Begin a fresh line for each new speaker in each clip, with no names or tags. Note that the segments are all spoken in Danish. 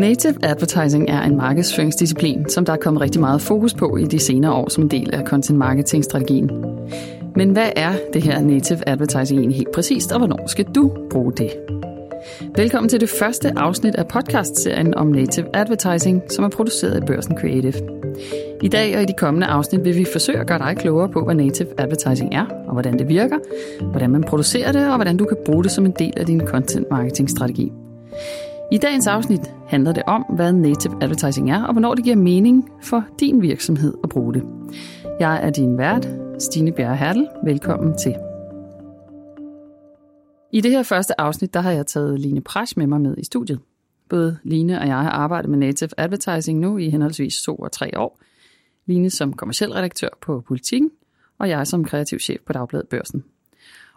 Native advertising er en markedsføringsdisciplin, som der er kommet rigtig meget fokus på i de senere år som en del af content marketing strategien. Men hvad er det her native advertising egentlig helt præcist, og hvornår skal du bruge det? Velkommen til det første afsnit af podcastserien om native advertising, som er produceret af Børsen Creative. I dag og i de kommende afsnit vil vi forsøge at gøre dig klogere på, hvad native advertising er, og hvordan det virker, hvordan man producerer det, og hvordan du kan bruge det som en del af din content marketing strategi. I dagens afsnit handler det om, hvad native advertising er, og hvornår det giver mening for din virksomhed at bruge det. Jeg er din vært, Stine Bjerre Hertel. Velkommen til. I det her første afsnit, der har jeg taget Line Prasch med mig med i studiet. Både Line og jeg har arbejdet med native advertising nu i henholdsvis to og tre år. Line som kommersiel redaktør på Politiken, og jeg som kreativ chef på Dagbladet Børsen.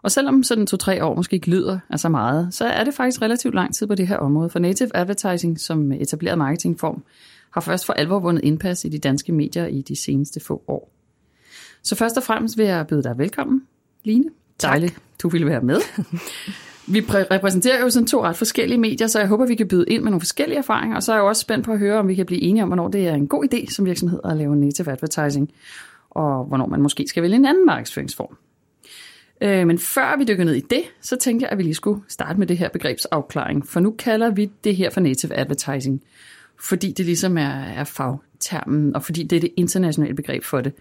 Og selvom sådan to-tre år måske ikke lyder af så meget, så er det faktisk relativt lang tid på det her område, for native advertising som etableret marketingform har først for alvor vundet indpas i de danske medier i de seneste få år. Så først og fremmest vil jeg byde dig velkommen, Line. Dejligt, du ville være med. Vi repræsenterer jo sådan to ret forskellige medier, så jeg håber, vi kan byde ind med nogle forskellige erfaringer, og så er jeg også spændt på at høre, om vi kan blive enige om, hvornår det er en god idé som virksomhed at lave native advertising, og hvornår man måske skal vælge en anden markedsføringsform. Øh, men før vi dykker ned i det, så tænkte jeg, at vi lige skulle starte med det her begrebsafklaring. For nu kalder vi det her for native advertising, fordi det ligesom er, er fagtermen, og fordi det er det internationale begreb for det.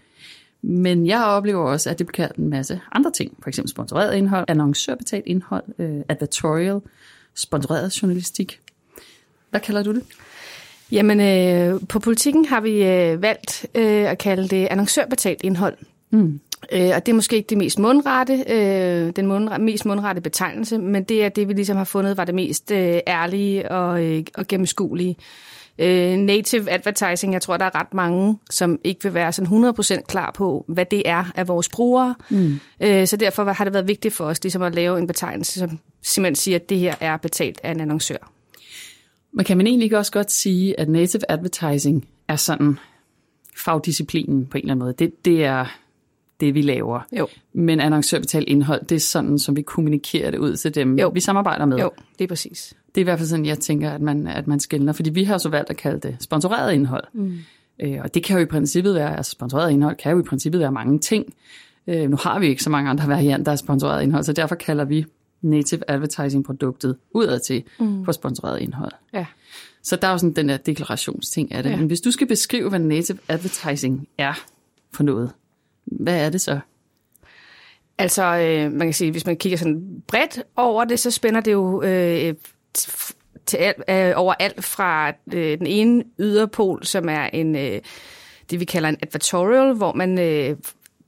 Men jeg oplever også, at det bliver kaldt en masse andre ting. For eksempel sponsoreret indhold, annoncørbetalt indhold, øh, advertorial, sponsoreret journalistik. Hvad kalder du det?
Jamen, øh, på politikken har vi øh, valgt øh, at kalde det annoncørbetalt indhold. Mm. Øh, og det er måske ikke det mest mundrette, øh, den mundrette, mest mundrette betegnelse, men det er det, vi ligesom har fundet var det mest øh, ærlige og, øh, og gennemskuelige. Øh, native advertising, jeg tror, der er ret mange, som ikke vil være sådan 100% klar på, hvad det er af vores brugere. Mm. Øh, så derfor har det været vigtigt for os ligesom at lave en betegnelse, som simpelthen siger, at det her er betalt af en annoncør.
Men kan man egentlig ikke også godt sige, at native advertising er sådan fagdisciplinen på en eller anden måde? Det, det er det, vi laver.
Jo.
Men annoncørbetalt indhold, det er sådan, som vi kommunikerer det ud til dem,
jo.
vi samarbejder med.
Jo, det er præcis.
Det er i hvert fald sådan, jeg tænker, at man, at man skældner. Fordi vi har så valgt at kalde det sponsoreret indhold. Mm. Øh, og det kan jo i princippet være, altså sponsoreret indhold kan jo i princippet være mange ting. Øh, nu har vi ikke så mange andre varianter af sponsoreret indhold, så derfor kalder vi native advertising produktet udad til mm. for sponsoreret indhold.
Ja.
Så der er jo sådan den der deklarationsting af det. Ja. Men hvis du skal beskrive, hvad native advertising er for noget, hvad er det så?
Altså, øh, man kan sige, hvis man kigger sådan bredt over det, så spænder det jo øh, til alt, øh, over alt fra øh, den ene yderpol, som er en øh, det, vi kalder en advertorial, hvor man øh,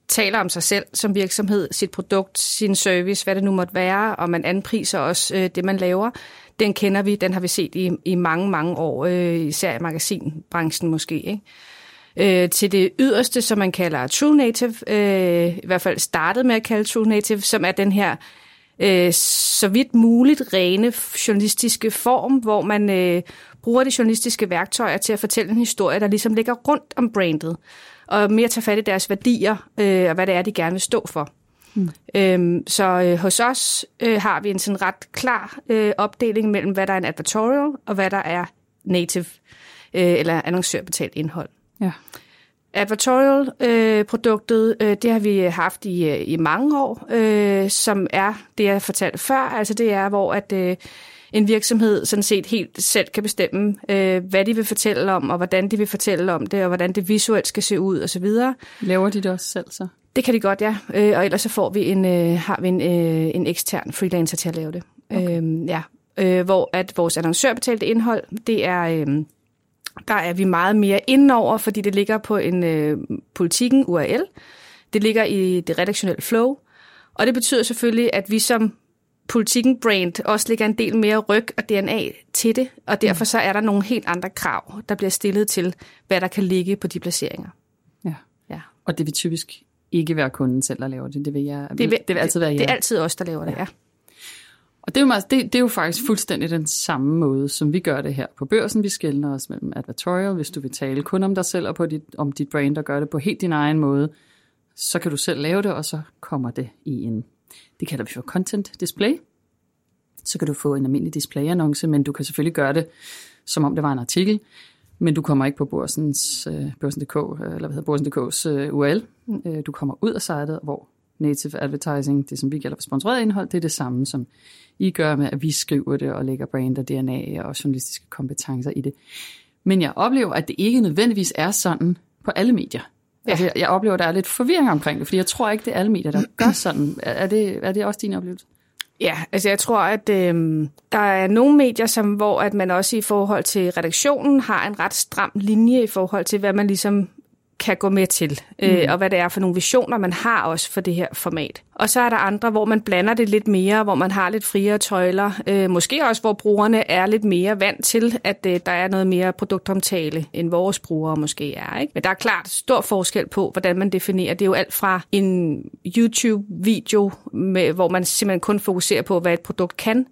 taler om sig selv som virksomhed, sit produkt, sin service, hvad det nu måtte være, og man anpriser også øh, det, man laver. Den kender vi, den har vi set i, i mange, mange år, øh, især i magasinbranchen måske, ikke? Øh, til det yderste, som man kalder True Native, øh, i hvert fald startet med at kalde True Native, som er den her øh, så vidt muligt rene journalistiske form, hvor man øh, bruger de journalistiske værktøjer til at fortælle en historie, der ligesom ligger rundt om brandet, og mere tage fat i deres værdier, øh, og hvad det er, de gerne vil stå for. Mm. Øhm, så øh, hos os øh, har vi en sådan ret klar øh, opdeling mellem, hvad der er en advertorial, og hvad der er native, øh, eller annoncørbetalt indhold.
Ja.
Advertorial-produktet, øh, øh, det har vi haft i, øh, i mange år, øh, som er det, jeg fortalte før. Altså det er, hvor at øh, en virksomhed sådan set helt selv kan bestemme, øh, hvad de vil fortælle om, og hvordan de vil fortælle om det, og hvordan det visuelt skal se ud osv.
Laver de det også selv så?
Det kan de godt, ja. Øh, og ellers så får vi en, øh, har vi en, øh, en ekstern freelancer til at lave det. Okay. Øh, ja. øh, hvor at vores annoncørbetalte indhold, det er... Øh, der er vi meget mere indenover, fordi det ligger på en øh, politikken URL. Det ligger i det redaktionelle flow. Og det betyder selvfølgelig, at vi som politikken brand også lægger en del mere ryg og DNA til det, og derfor så er der nogle helt andre krav, der bliver stillet til, hvad der kan ligge på de placeringer.
Ja,
ja.
og det vil typisk ikke være kunden selv, der laver det. Det vil, jeg, det vil,
det
vil altid være jer.
Det er altid os, der laver det, ja.
Og det er, jo det, det er jo faktisk fuldstændig den samme måde, som vi gør det her på børsen. Vi skældner os mellem advertorial, hvis du vil tale kun om dig selv og på dit, om dit brand og gøre det på helt din egen måde, så kan du selv lave det, og så kommer det i en, det kalder vi for content display. Så kan du få en almindelig display-annonce, men du kan selvfølgelig gøre det som om det var en artikel, men du kommer ikke på Børsens, øh, Børsen.dk, eller hvad hedder Børsen.dk's øh, URL. Mm. Øh, du kommer ud af sitet, hvor native advertising, det som vi kalder for sponsoreret indhold, det er det samme, som I gør med, at vi skriver det og lægger brand og DNA og journalistiske kompetencer i det. Men jeg oplever, at det ikke nødvendigvis er sådan på alle medier. Ja. Altså, jeg oplever, at der er lidt forvirring omkring det, fordi jeg tror ikke, det er alle medier, der gør sådan. Er det, er det også din oplevelse?
Ja, altså jeg tror, at øh, der er nogle medier, som, hvor at man også i forhold til redaktionen har en ret stram linje i forhold til, hvad man ligesom kan gå med til, øh, mm. og hvad det er for nogle visioner, man har også for det her format. Og så er der andre, hvor man blander det lidt mere, hvor man har lidt friere tøjler. Øh, måske også, hvor brugerne er lidt mere vant til, at øh, der er noget mere produktomtale, end vores brugere måske er. Ikke? Men der er klart stor forskel på, hvordan man definerer. Det er jo alt fra en YouTube-video, med, hvor man simpelthen kun fokuserer på, hvad et produkt kan,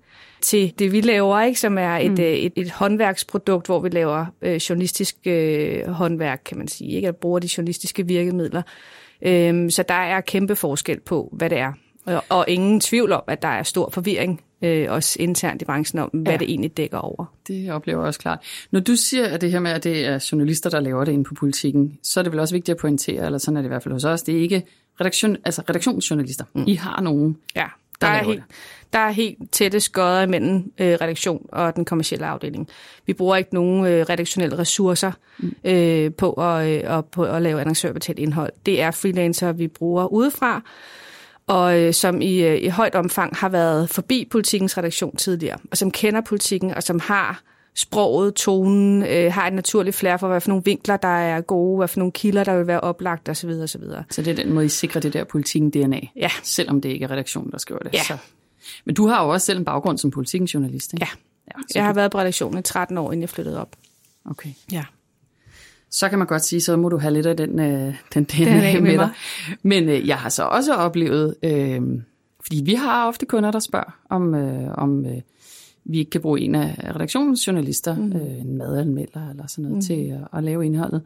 til det, vi laver, ikke, som er et, mm. et, øh, et, et håndværksprodukt, hvor vi laver øh, journalistisk øh, håndværk, kan man sige, ikke? at bruger de journalistiske virkemidler. Øhm, så der er kæmpe forskel på, hvad det er. Og, og ingen tvivl om, at der er stor forvirring øh, også internt i branchen om, hvad ja. det egentlig dækker over.
Det oplever jeg også klart. Når du siger, at det her med, at det er journalister, der laver det inde på politikken, så er det vel også vigtigt at pointere, eller sådan er det i hvert fald hos os, det er ikke redaktion, altså redaktionsjournalister. Mm. I har nogen,
ja, der, der er helt, der er helt tætte skodder imellem øh, redaktion og den kommercielle afdeling. Vi bruger ikke nogen øh, redaktionelle ressourcer mm. øh, på, at, øh, og, på at lave annoncørbetalt indhold. Det er freelancer, vi bruger udefra, og øh, som i, øh, i højt omfang har været forbi politikens redaktion tidligere, og som kender politikken, og som har sproget, tonen, øh, har et naturligt flair for, hvad for nogle vinkler, der er gode, hvad for nogle kilder, der vil være oplagt osv. osv.
Så det er den måde, I sikrer det der politikken DNA?
Ja.
Selvom det ikke er redaktionen, der skriver det?
Ja.
Så. Men du har jo også selv en baggrund som politikens journalist, ikke?
Ja. ja jeg har du... været på redaktionen i 13 år, inden jeg flyttede op.
Okay.
Ja.
Så kan man godt sige, så må du have lidt af den, øh, den DNA med, med dig. Men øh, jeg har så også oplevet, øh, fordi vi har ofte kunder, der spørger, om, øh, om øh, vi ikke kan bruge en af redaktionens journalister, mm. øh, en madanmelder eller sådan noget, mm. til at, at lave indholdet.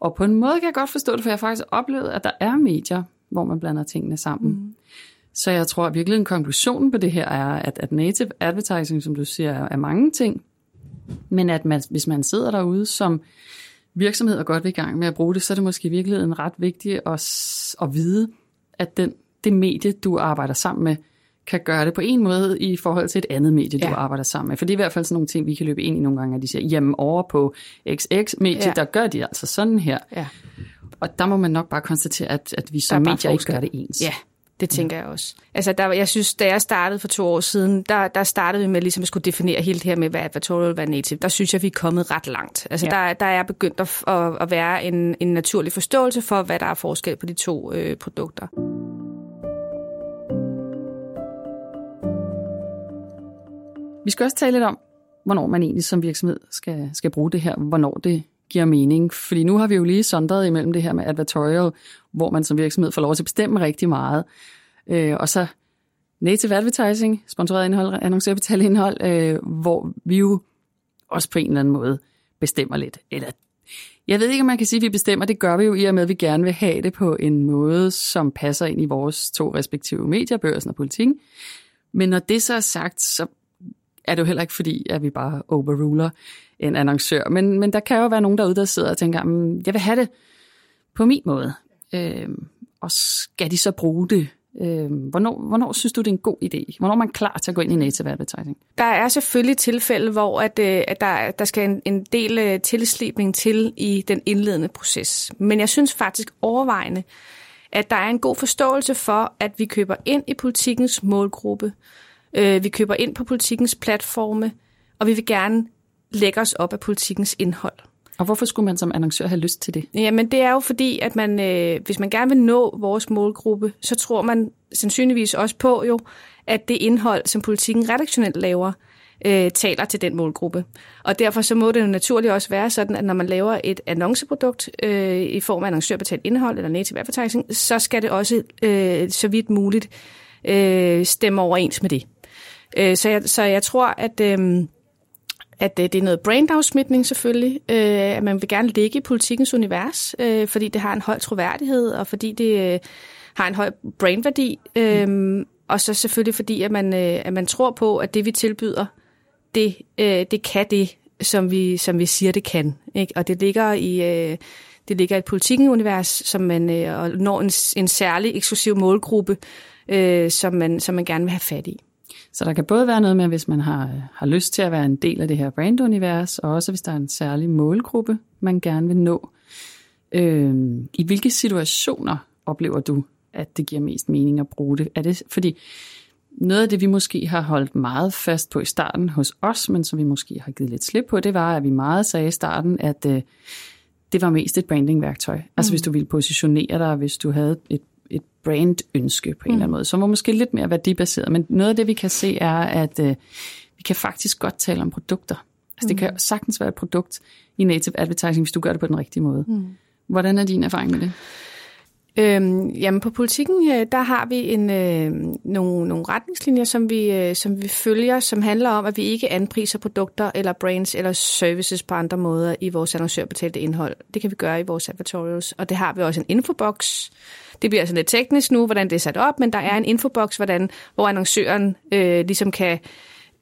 Og på en måde kan jeg godt forstå det, for jeg har faktisk oplevet, at der er medier, hvor man blander tingene sammen. Mm. Så jeg tror at virkelig en konklusion på det her er, at, at native advertising, som du siger, er mange ting, men at man, hvis man sidder derude som virksomhed og godt vil i gang med at bruge det, så er det måske i virkeligheden ret vigtigt at, at vide, at den, det medie, du arbejder sammen med, kan gøre det på en måde i forhold til et andet medie, du ja. arbejder sammen med. For det er i hvert fald sådan nogle ting, vi kan løbe ind i nogle gange, at de siger, jamen over på XX-medie, ja. der gør de altså sådan her. Ja. Og der må man nok bare konstatere, at, at vi som medier ikke gør det ens.
Ja, det tænker ja. jeg også. Altså, der, jeg synes, da jeg startede for to år siden, der, der startede vi med ligesom at skulle definere helt det her med, hvad advertorial hvad native. Der synes jeg, vi er kommet ret langt. Altså, ja. der, der er begyndt at, at, at være en, en naturlig forståelse for, hvad der er forskel på de to øh, produkter.
Vi skal også tale lidt om, hvornår man egentlig som virksomhed skal, skal bruge det her, hvornår det giver mening. Fordi nu har vi jo lige sondret imellem det her med advertorial, hvor man som virksomhed får lov til at bestemme rigtig meget. Øh, og så native advertising, sponsoreret indhold, annoncerbetalt indhold, øh, hvor vi jo også på en eller anden måde bestemmer lidt. Eller jeg ved ikke, om man kan sige, at vi bestemmer. Det gør vi jo i og med, at vi gerne vil have det på en måde, som passer ind i vores to respektive medier, børsen og politikken. Men når det så er sagt, så er det jo heller ikke fordi, at vi bare overruler en annoncør. Men, men der kan jo være nogen derude, der sidder og tænker, mm, jeg vil have det på min måde. Øh, og skal de så bruge det? Øh, hvornår, hvornår synes du, det er en god idé? Hvornår er man klar til at gå ind i native advertising?
Der er selvfølgelig tilfælde, hvor at, øh, at der, der skal en, en del øh, tilslipning til i den indledende proces. Men jeg synes faktisk overvejende, at der er en god forståelse for, at vi køber ind i politikens målgruppe, Øh, vi køber ind på politikens platforme, og vi vil gerne lægge os op af politikens indhold.
Og hvorfor skulle man som annoncør have lyst til det?
Jamen det er jo fordi, at man, øh, hvis man gerne vil nå vores målgruppe, så tror man sandsynligvis også på jo, at det indhold, som politikken redaktionelt laver, øh, taler til den målgruppe. Og derfor så må det jo naturligt også være sådan, at når man laver et annonceprodukt øh, i form af annoncørbetalt indhold eller native advertising, så skal det også øh, så vidt muligt øh, stemme overens med det. Øh, så, jeg, så jeg tror, at, øhm, øh, at det er noget brandafsmitning selvfølgelig, øh, at man vil gerne ligge i politikens univers, øh, fordi det har en høj troværdighed, og fordi det øh, har en høj brandværdi, øh, mm. og så selvfølgelig fordi, at man, øh, at man tror på, at det vi tilbyder, det, øh, det kan det, som vi, som vi siger, det kan. Ikke? Og det ligger i... Øh, det ligger i et politikken-univers, som man øh, når en, en særlig eksklusiv målgruppe, øh, som, man, som man gerne vil have fat i.
Så der kan både være noget med, hvis man har, har lyst til at være en del af det her brandunivers, og også hvis der er en særlig målgruppe, man gerne vil nå. Øh, I hvilke situationer oplever du, at det giver mest mening at bruge det? Er det fordi noget af det, vi måske har holdt meget fast på i starten hos os, men som vi måske har givet lidt slip på, det var, at vi meget sagde i starten, at øh, det var mest et brandingværktøj. Altså, mm. Altså hvis du ville positionere dig, hvis du havde et, et brandønske på en mm. eller anden mm. måde, som var måske lidt mere værdibaseret. Men noget af det, vi kan se, er, at øh, vi kan faktisk godt tale om produkter. Altså mm. det kan sagtens være et produkt i native advertising, hvis du gør det på den rigtige måde. Mm. Hvordan er din erfaring med det?
Øhm, jamen på politikken, øh, der har vi en, øh, nogle, nogle retningslinjer, som vi, øh, som vi følger, som handler om, at vi ikke anpriser produkter eller brands eller services på andre måder i vores annoncørbetalte indhold. Det kan vi gøre i vores advertorials, og det har vi også en infobox. Det bliver altså lidt teknisk nu, hvordan det er sat op, men der er en infobox, hvordan, hvor annoncøren øh, ligesom kan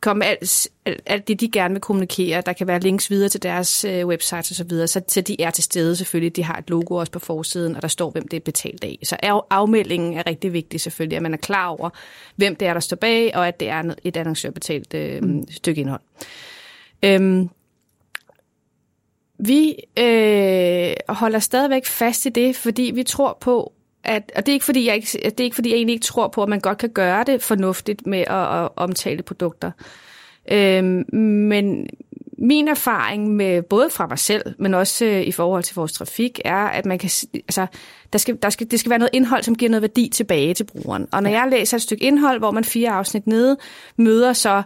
komme alt, alt det, de gerne vil kommunikere. Der kan være links videre til deres øh, websites osv., så, videre, så, så de er til stede selvfølgelig. De har et logo også på forsiden, og der står, hvem det er betalt af. Så afmeldingen er rigtig vigtig selvfølgelig, at man er klar over, hvem det er, der står bag, og at det er et annoncørbetalt øh, mm. stykke indhold. Øhm, vi øh, holder stadigvæk fast i det, fordi vi tror på, at, og det er ikke fordi, jeg ikke, det er ikke fordi, jeg egentlig ikke tror på, at man godt kan gøre det fornuftigt med at, at omtale produkter. Øhm, men min erfaring med både fra mig selv, men også øh, i forhold til vores trafik, er, at man kan, altså, der skal, der skal, det skal være noget indhold, som giver noget værdi tilbage til brugeren. Og når jeg læser et stykke indhold, hvor man fire afsnit nede møder så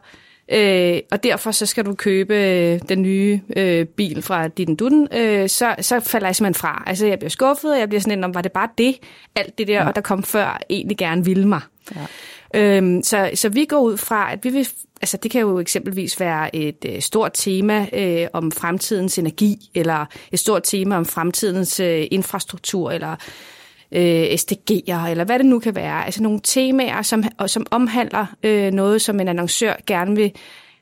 Øh, og derfor så skal du købe øh, den nye øh, bil fra din Duden, øh, så, så falder jeg simpelthen fra. Altså jeg bliver skuffet, og jeg bliver sådan en, om var det bare det, alt det der, ja. og der kom før, egentlig gerne ville mig. Ja. Øhm, så, så vi går ud fra, at vi vil, altså det kan jo eksempelvis være et øh, stort tema øh, om fremtidens energi, eller et stort tema om fremtidens øh, infrastruktur, eller øh, SDG'er, eller hvad det nu kan være. Altså nogle temaer, som, som omhandler øh, noget, som en annoncør gerne vil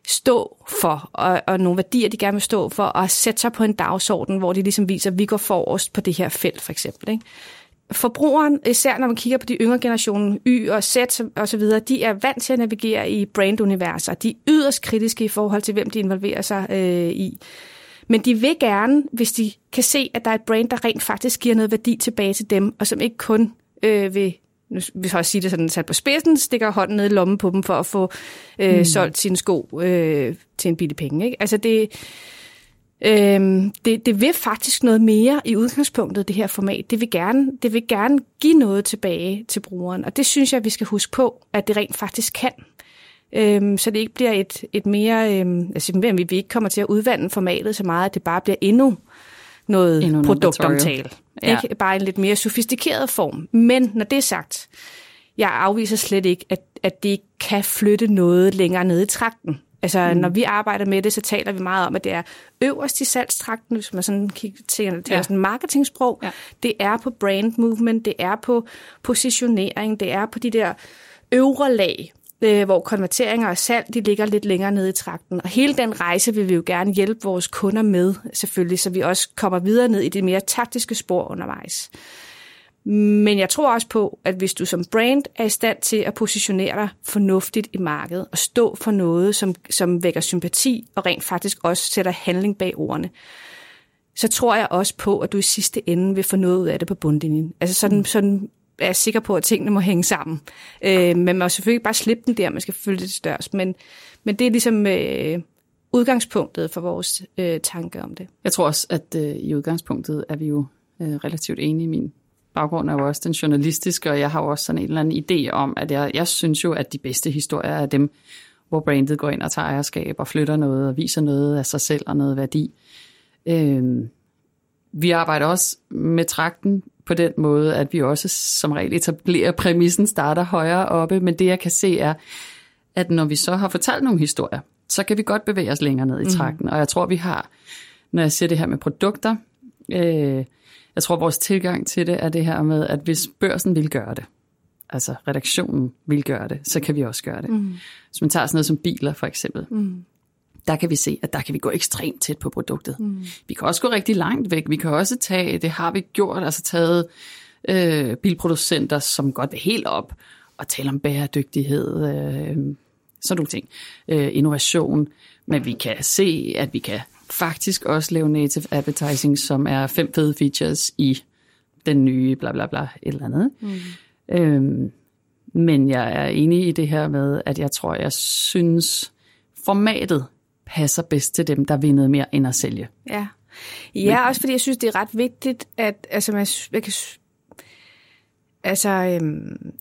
stå for, og, og nogle værdier, de gerne vil stå for, og sætte sig på en dagsorden, hvor de ligesom viser, at vi går forrest på det her felt, for eksempel. Ikke? Forbrugeren, især når man kigger på de yngre generationer, Y og Z og så videre, de er vant til at navigere i branduniverser. De er yderst kritiske i forhold til, hvem de involverer sig øh, i. Men de vil gerne, hvis de kan se, at der er et brand, der rent faktisk giver noget værdi tilbage til dem, og som ikke kun øh, vil nu vil jeg sige det sådan sat på spidsen, stikker hånden ned i lommen på dem for at få øh, mm. solgt sine sko øh, til en billig penge. Ikke? Altså det, øh, det, det vil faktisk noget mere i udgangspunktet, det her format. Det vil, gerne, det vil gerne give noget tilbage til brugeren, og det synes jeg, vi skal huske på, at det rent faktisk kan øhm, så det ikke bliver et, et mere, øhm, altså vi ikke kommer til at udvande formatet så meget, at det bare bliver endnu noget endnu produktomtale. Ja. Ikke? Bare en lidt mere sofistikeret form. Men når det er sagt, jeg afviser slet ikke, at, at det kan flytte noget længere ned i trakten. Altså, mm. når vi arbejder med det, så taler vi meget om, at det er øverst i salgstrakten, hvis man sådan kigger til ja. sådan marketingsprog. Ja. Det er på brand movement, det er på positionering, det er på de der øvre lag, øh, hvor konverteringer og salg de ligger lidt længere nede i trakten. Og hele den rejse vil vi jo gerne hjælpe vores kunder med, selvfølgelig, så vi også kommer videre ned i det mere taktiske spor undervejs. Men jeg tror også på, at hvis du som brand er i stand til at positionere dig fornuftigt i markedet og stå for noget, som, som vækker sympati og rent faktisk også sætter handling bag ordene, så tror jeg også på, at du i sidste ende vil få noget ud af det på bundlinjen. Altså sådan, sådan er sikker på, at tingene må hænge sammen. Øh, men man må selvfølgelig bare slippe den der, man skal følge det størst. Men, men det er ligesom øh, udgangspunktet for vores øh, tanke om det.
Jeg tror også, at øh, i udgangspunktet er vi jo øh, relativt enige. Min baggrund er jo også den journalistiske, og jeg har jo også sådan en eller anden idé om, at jeg, jeg synes jo, at de bedste historier er dem, hvor brandet går ind og tager ejerskab og flytter noget og viser noget af sig selv og noget værdi. Øh, vi arbejder også med trakten på den måde, at vi også som regel etablerer præmissen, starter højere oppe, men det jeg kan se er, at når vi så har fortalt nogle historier, så kan vi godt bevæge os længere ned i mhm. trakten, mm. og jeg tror, vi har, når jeg siger det her med produkter, øh, jeg tror, vores tilgang til det er det her med, at hvis børsen vil gøre det, altså redaktionen vil gøre det, så kan vi også gøre det. Mm. Hvis man tager sådan noget som biler for eksempel, mm. Der kan vi se, at der kan vi gå ekstremt tæt på produktet. Mm. Vi kan også gå rigtig langt væk. Vi kan også tage, det har vi gjort, altså taget øh, bilproducenter, som godt vil helt op og tale om bæredygtighed, øh, sådan nogle ting, øh, innovation. Men vi kan se, at vi kan faktisk også lave native advertising, som er fem fede features i den nye bla bla bla et eller andet. Mm. Øhm, men jeg er enig i det her med, at jeg tror, jeg synes, formatet passer bedst til dem, der vil noget mere end at sælge.
Ja. Ja, Men, også fordi jeg synes, det er ret vigtigt, at altså, man, jeg kan, altså, øhm,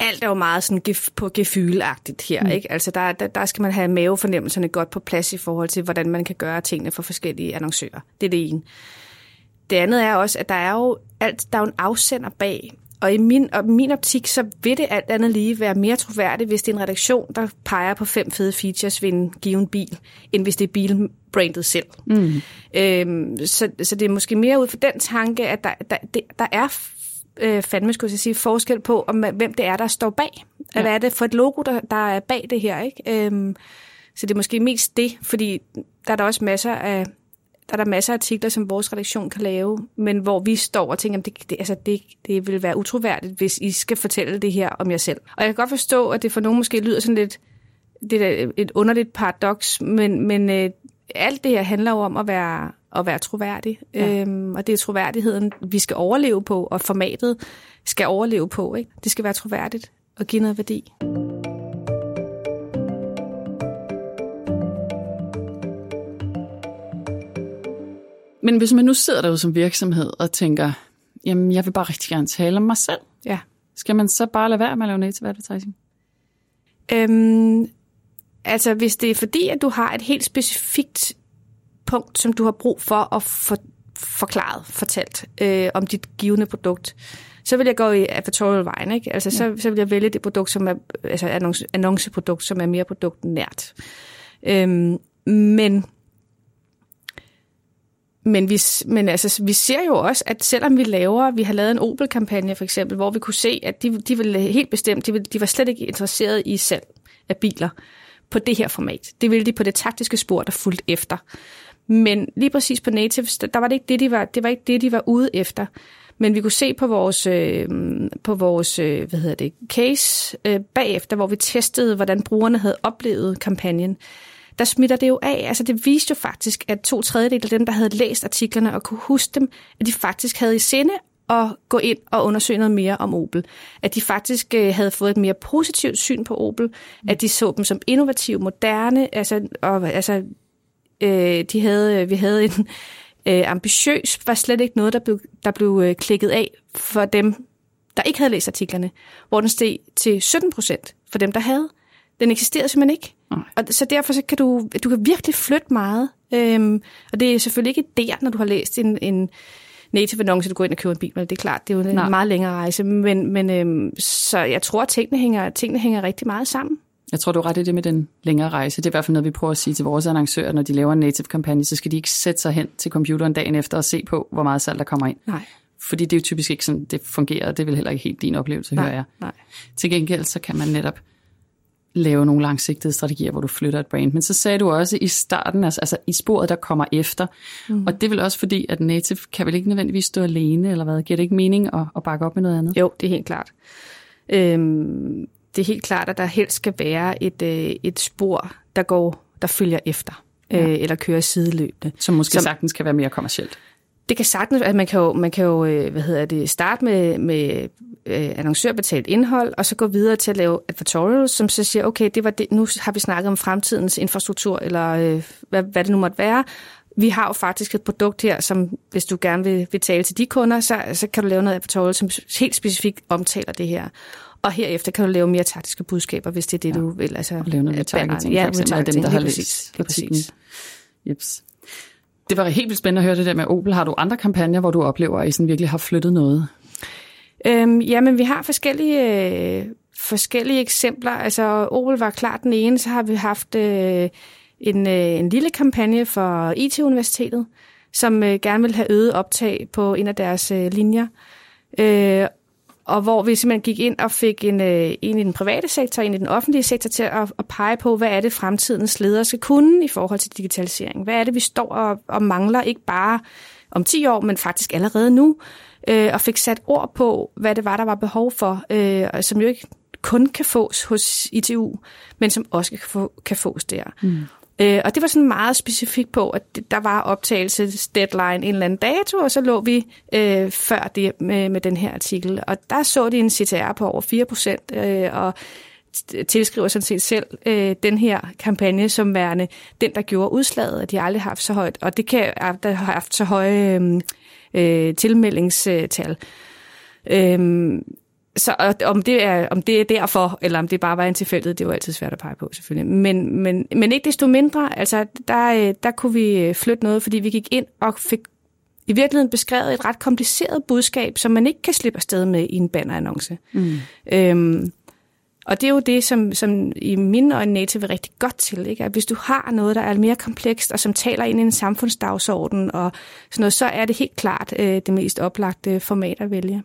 alt er jo meget sådan gef, på gefylagtigt her, mm. ikke? Altså der, der, der skal man have mavefornemmelserne godt på plads i forhold til, hvordan man kan gøre tingene for forskellige annoncører. Det er det ene. Det andet er også, at der er jo, alt, der er jo en afsender bag. Og i min, og min optik, så vil det alt andet lige være mere troværdigt, hvis det er en redaktion, der peger på fem fede features ved en given bil, end hvis det er bilbrandet selv. Mm. Øhm, så, så det er måske mere ud for den tanke, at der, der, det, der er øh, fandme, skulle jeg sige, forskel på, om, hvem det er, der står bag. Ja. Hvad er det for et logo, der, der er bag det her? Ikke? Øhm, så det er måske mest det, fordi der er der også masser af der er der masser af artikler, som vores redaktion kan lave, men hvor vi står og tænker, at det, det, altså det, det vil være utroværdigt, hvis I skal fortælle det her om jer selv. Og jeg kan godt forstå, at det for nogen måske lyder sådan lidt det er et underligt paradoks, men, men øh, alt det her handler jo om at være, at være troværdig. Ja. Øhm, og det er troværdigheden, vi skal overleve på, og formatet skal overleve på. Ikke? Det skal være troværdigt og give noget værdi.
Men hvis man nu sidder derude som virksomhed og tænker, jamen jeg vil bare rigtig gerne tale om mig selv.
Ja.
Skal man så bare lade være med at lave native advertising?
Øhm, altså hvis det er fordi, at du har et helt specifikt punkt, som du har brug for at få forklaret, fortalt øh, om dit givende produkt, så vil jeg gå i advertorial vejen, ikke? Altså, ja. så, så vil jeg vælge det produkt, som er, altså annonce, annonceprodukt, som er mere produktnært. Øhm, men men vi, men altså, vi ser jo også, at selvom vi laver, vi har lavet en Opel-kampagne for eksempel, hvor vi kunne se, at de, de ville helt bestemt, de, ville, de var slet ikke interesseret i salg af biler på det her format. Det ville de på det taktiske spor, der fulgte efter. Men lige præcis på natives, der var det ikke det, de var, det var ikke det, de var ude efter. Men vi kunne se på vores, øh, på vores øh, hvad hedder det, case øh, bagefter, hvor vi testede, hvordan brugerne havde oplevet kampagnen, der smitter det jo af. Altså det viste jo faktisk, at to tredjedel af dem, der havde læst artiklerne og kunne huske dem, at de faktisk havde i sinde at gå ind og undersøge noget mere om Opel. At de faktisk øh, havde fået et mere positivt syn på Opel. Mm. At de så dem som innovative, moderne. Altså, og, altså, øh, de havde, vi havde en øh, ambitiøs, var slet ikke noget, der blev, der blev øh, klikket af for dem, der ikke havde læst artiklerne. Hvor den steg til 17 procent for dem, der havde. Den eksisterede simpelthen ikke. Nej. Og så derfor så kan du, du kan virkelig flytte meget. Øhm, og det er selvfølgelig ikke der, når du har læst en, en native annonce, du går ind og køber en bil. Det er klart, det er jo en Nej. meget længere rejse. Men, men øhm, så jeg tror, at tingene hænger, tingene hænger rigtig meget sammen.
Jeg tror, du er ret i det med den længere rejse. Det er i hvert fald noget, vi prøver at sige til vores annoncører, når de laver en native-kampagne, så skal de ikke sætte sig hen til computeren dagen efter og se på, hvor meget salg der kommer ind.
Nej.
Fordi det er jo typisk ikke sådan, det fungerer, det vil heller ikke helt din oplevelse,
nej,
hører jeg.
Nej.
Til gengæld, så kan man netop lave nogle langsigtede strategier, hvor du flytter et brand. Men så sagde du også i starten, altså, altså i sporet, der kommer efter. Mm. Og det er vel også fordi, at native kan vel ikke nødvendigvis stå alene, eller hvad? Giver det ikke mening at, at bakke op med noget andet?
Jo, det er helt klart. Øhm, det er helt klart, at der helst skal være et, øh, et spor, der går, der følger efter, ja. øh, eller kører sideløbende.
Som måske som, sagtens kan være mere kommercielt.
Det kan sagtens, at man kan jo, man kan jo øh, hvad hedder det, starte med, med øh, annoncørbetalt indhold, og så gå videre til at lave advertorials, som så siger, okay, det var det, nu har vi snakket om fremtidens infrastruktur, eller øh, hvad, hvad det nu måtte være. Vi har jo faktisk et produkt her, som hvis du gerne vil, vil tale til de kunder, så, så kan du lave noget advertorial, som helt specifikt omtaler det her. Og herefter kan du lave mere taktiske budskaber, hvis det er det, ja. du vil. Altså,
og lave noget targeting, ja, for eksempel dem, der har læst artiklen. Jeps. Det var helt vildt spændende at høre det der med Opel. Har du andre kampagner, hvor du oplever, at I sådan virkelig har flyttet noget?
Øhm, jamen, vi har forskellige, øh, forskellige eksempler. Altså, Opel var klart den ene, så har vi haft øh, en, øh, en lille kampagne for IT-universitetet, som øh, gerne vil have øget optag på en af deres øh, linjer. Øh, og hvor vi simpelthen gik ind og fik en, øh, en i den private sektor, en i den offentlige sektor til at, at pege på, hvad er det fremtidens ledere skal kunne i forhold til digitalisering. Hvad er det, vi står og, og mangler, ikke bare om 10 år, men faktisk allerede nu, øh, og fik sat ord på, hvad det var, der var behov for, øh, som jo ikke kun kan fås hos ITU, men som også kan, få, kan fås der. Mm. Øh, og det var sådan meget specifikt på, at der var optagelses deadline en eller anden dato, og så lå vi øh, før det med, med den her artikel. Og der så de en CTR på over 4 procent, øh, og tilskriver sådan set selv øh, den her kampagne som værende den, der gjorde udslaget, at de aldrig har haft så højt, og det kan der har haft så høje øh, øh tilmeldingstal. Øh, så om det, er, om det er derfor, eller om det bare var en tilfældighed, det var altid svært at pege på selvfølgelig. Men, men, men ikke desto mindre, altså der, der kunne vi flytte noget, fordi vi gik ind og fik i virkeligheden beskrevet et ret kompliceret budskab, som man ikke kan slippe afsted med i en bannerannonce. Mm. Øhm, og det er jo det, som, som i mine øjne native er rigtig godt til. Ikke? At hvis du har noget, der er mere komplekst, og som taler ind i en samfundsdagsorden, og sådan noget, så er det helt klart øh, det mest oplagte format at vælge.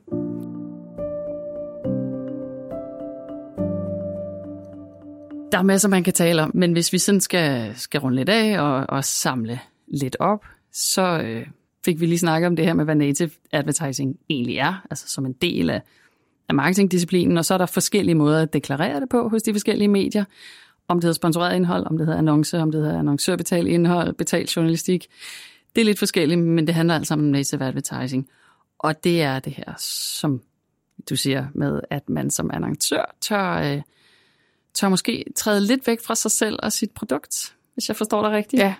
Der er masser, man kan tale om, men hvis vi sådan skal, skal runde lidt af og, og samle lidt op, så øh, fik vi lige snakket om det her med, hvad native advertising egentlig er, altså som en del af, af marketingdisciplinen, og så er der forskellige måder at deklarere det på hos de forskellige medier, om det hedder sponsoreret indhold, om det hedder annonce, om det hedder annoncørbetalt indhold, betalt journalistik. Det er lidt forskelligt, men det handler altså om native advertising. Og det er det her, som du siger med, at man som annoncør tør... Øh, tør måske træde lidt væk fra sig selv og sit produkt, hvis jeg forstår dig rigtigt.
Ja.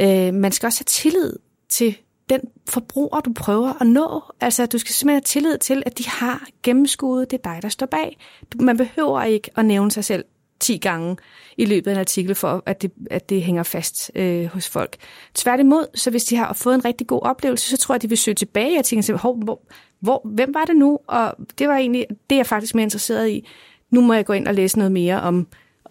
Øh, man skal også have tillid til den forbruger, du prøver at nå. Altså, du skal simpelthen have tillid til, at de har gennemskuet, det er dig, der står bag. Man behøver ikke at nævne sig selv 10 gange i løbet af en artikel, for at det, at det hænger fast øh, hos folk. Tværtimod, så hvis de har fået en rigtig god oplevelse, så tror jeg, de vil søge tilbage og tænke, hvor, hvor, hvem var det nu? Og det var egentlig det, jeg faktisk mere interesseret i nu må jeg gå ind og læse noget mere om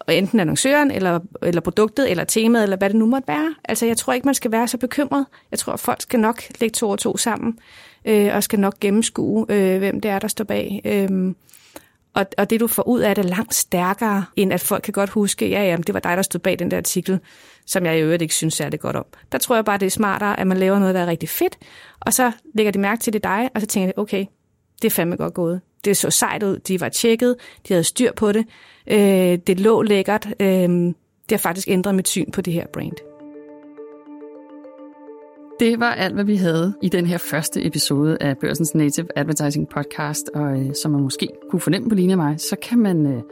enten annoncøren, eller, eller produktet, eller temaet, eller hvad det nu måtte være. Altså, jeg tror ikke, man skal være så bekymret. Jeg tror, at folk skal nok lægge to og to sammen, øh, og skal nok gennemskue, øh, hvem det er, der står bag. Øh, og, og det, du får ud af det, er langt stærkere, end at folk kan godt huske, ja, ja, det var dig, der stod bag den der artikel, som jeg i øvrigt ikke synes særlig godt om. Der tror jeg bare, det er smartere, at man laver noget, der er rigtig fedt, og så lægger de mærke til det dig, og så tænker de, okay, det er fandme godt gået. Det så sejt ud, de var tjekket, de havde styr på det, øh, det lå lækkert. Øh, det har faktisk ændret mit syn på det her brand.
Det var alt, hvad vi havde i den her første episode af Børsens Native Advertising Podcast, og øh, som man måske kunne fornemme på linje af mig, så kan man øh,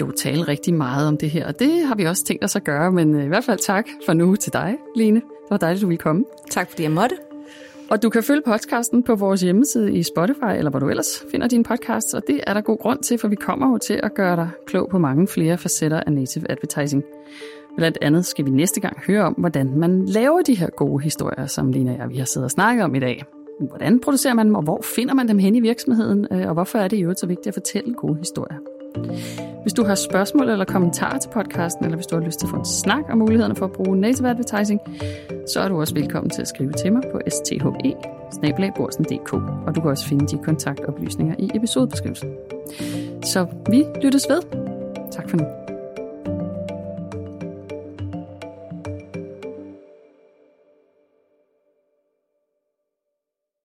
jo tale rigtig meget om det her, og det har vi også tænkt os at gøre, men øh, i hvert fald tak for nu til dig, Line. Det var dejligt, du ville komme.
Tak fordi jeg måtte.
Og du kan følge podcasten på vores hjemmeside i Spotify, eller hvor du ellers finder din podcast, og det er der god grund til, for vi kommer jo til at gøre dig klog på mange flere facetter af native advertising. Blandt andet skal vi næste gang høre om, hvordan man laver de her gode historier, som Lina og jeg vi har siddet og snakket om i dag. Hvordan producerer man dem, og hvor finder man dem hen i virksomheden, øh, og hvorfor er det i øvrigt så vigtigt at fortælle gode historier? Hvis du har spørgsmål eller kommentarer til podcasten, eller hvis du har lyst til at få en snak om mulighederne for at bruge native advertising, så er du også velkommen til at skrive til mig på sthe og du kan også finde de kontaktoplysninger i episodebeskrivelsen. Så vi lyttes ved. Tak for nu.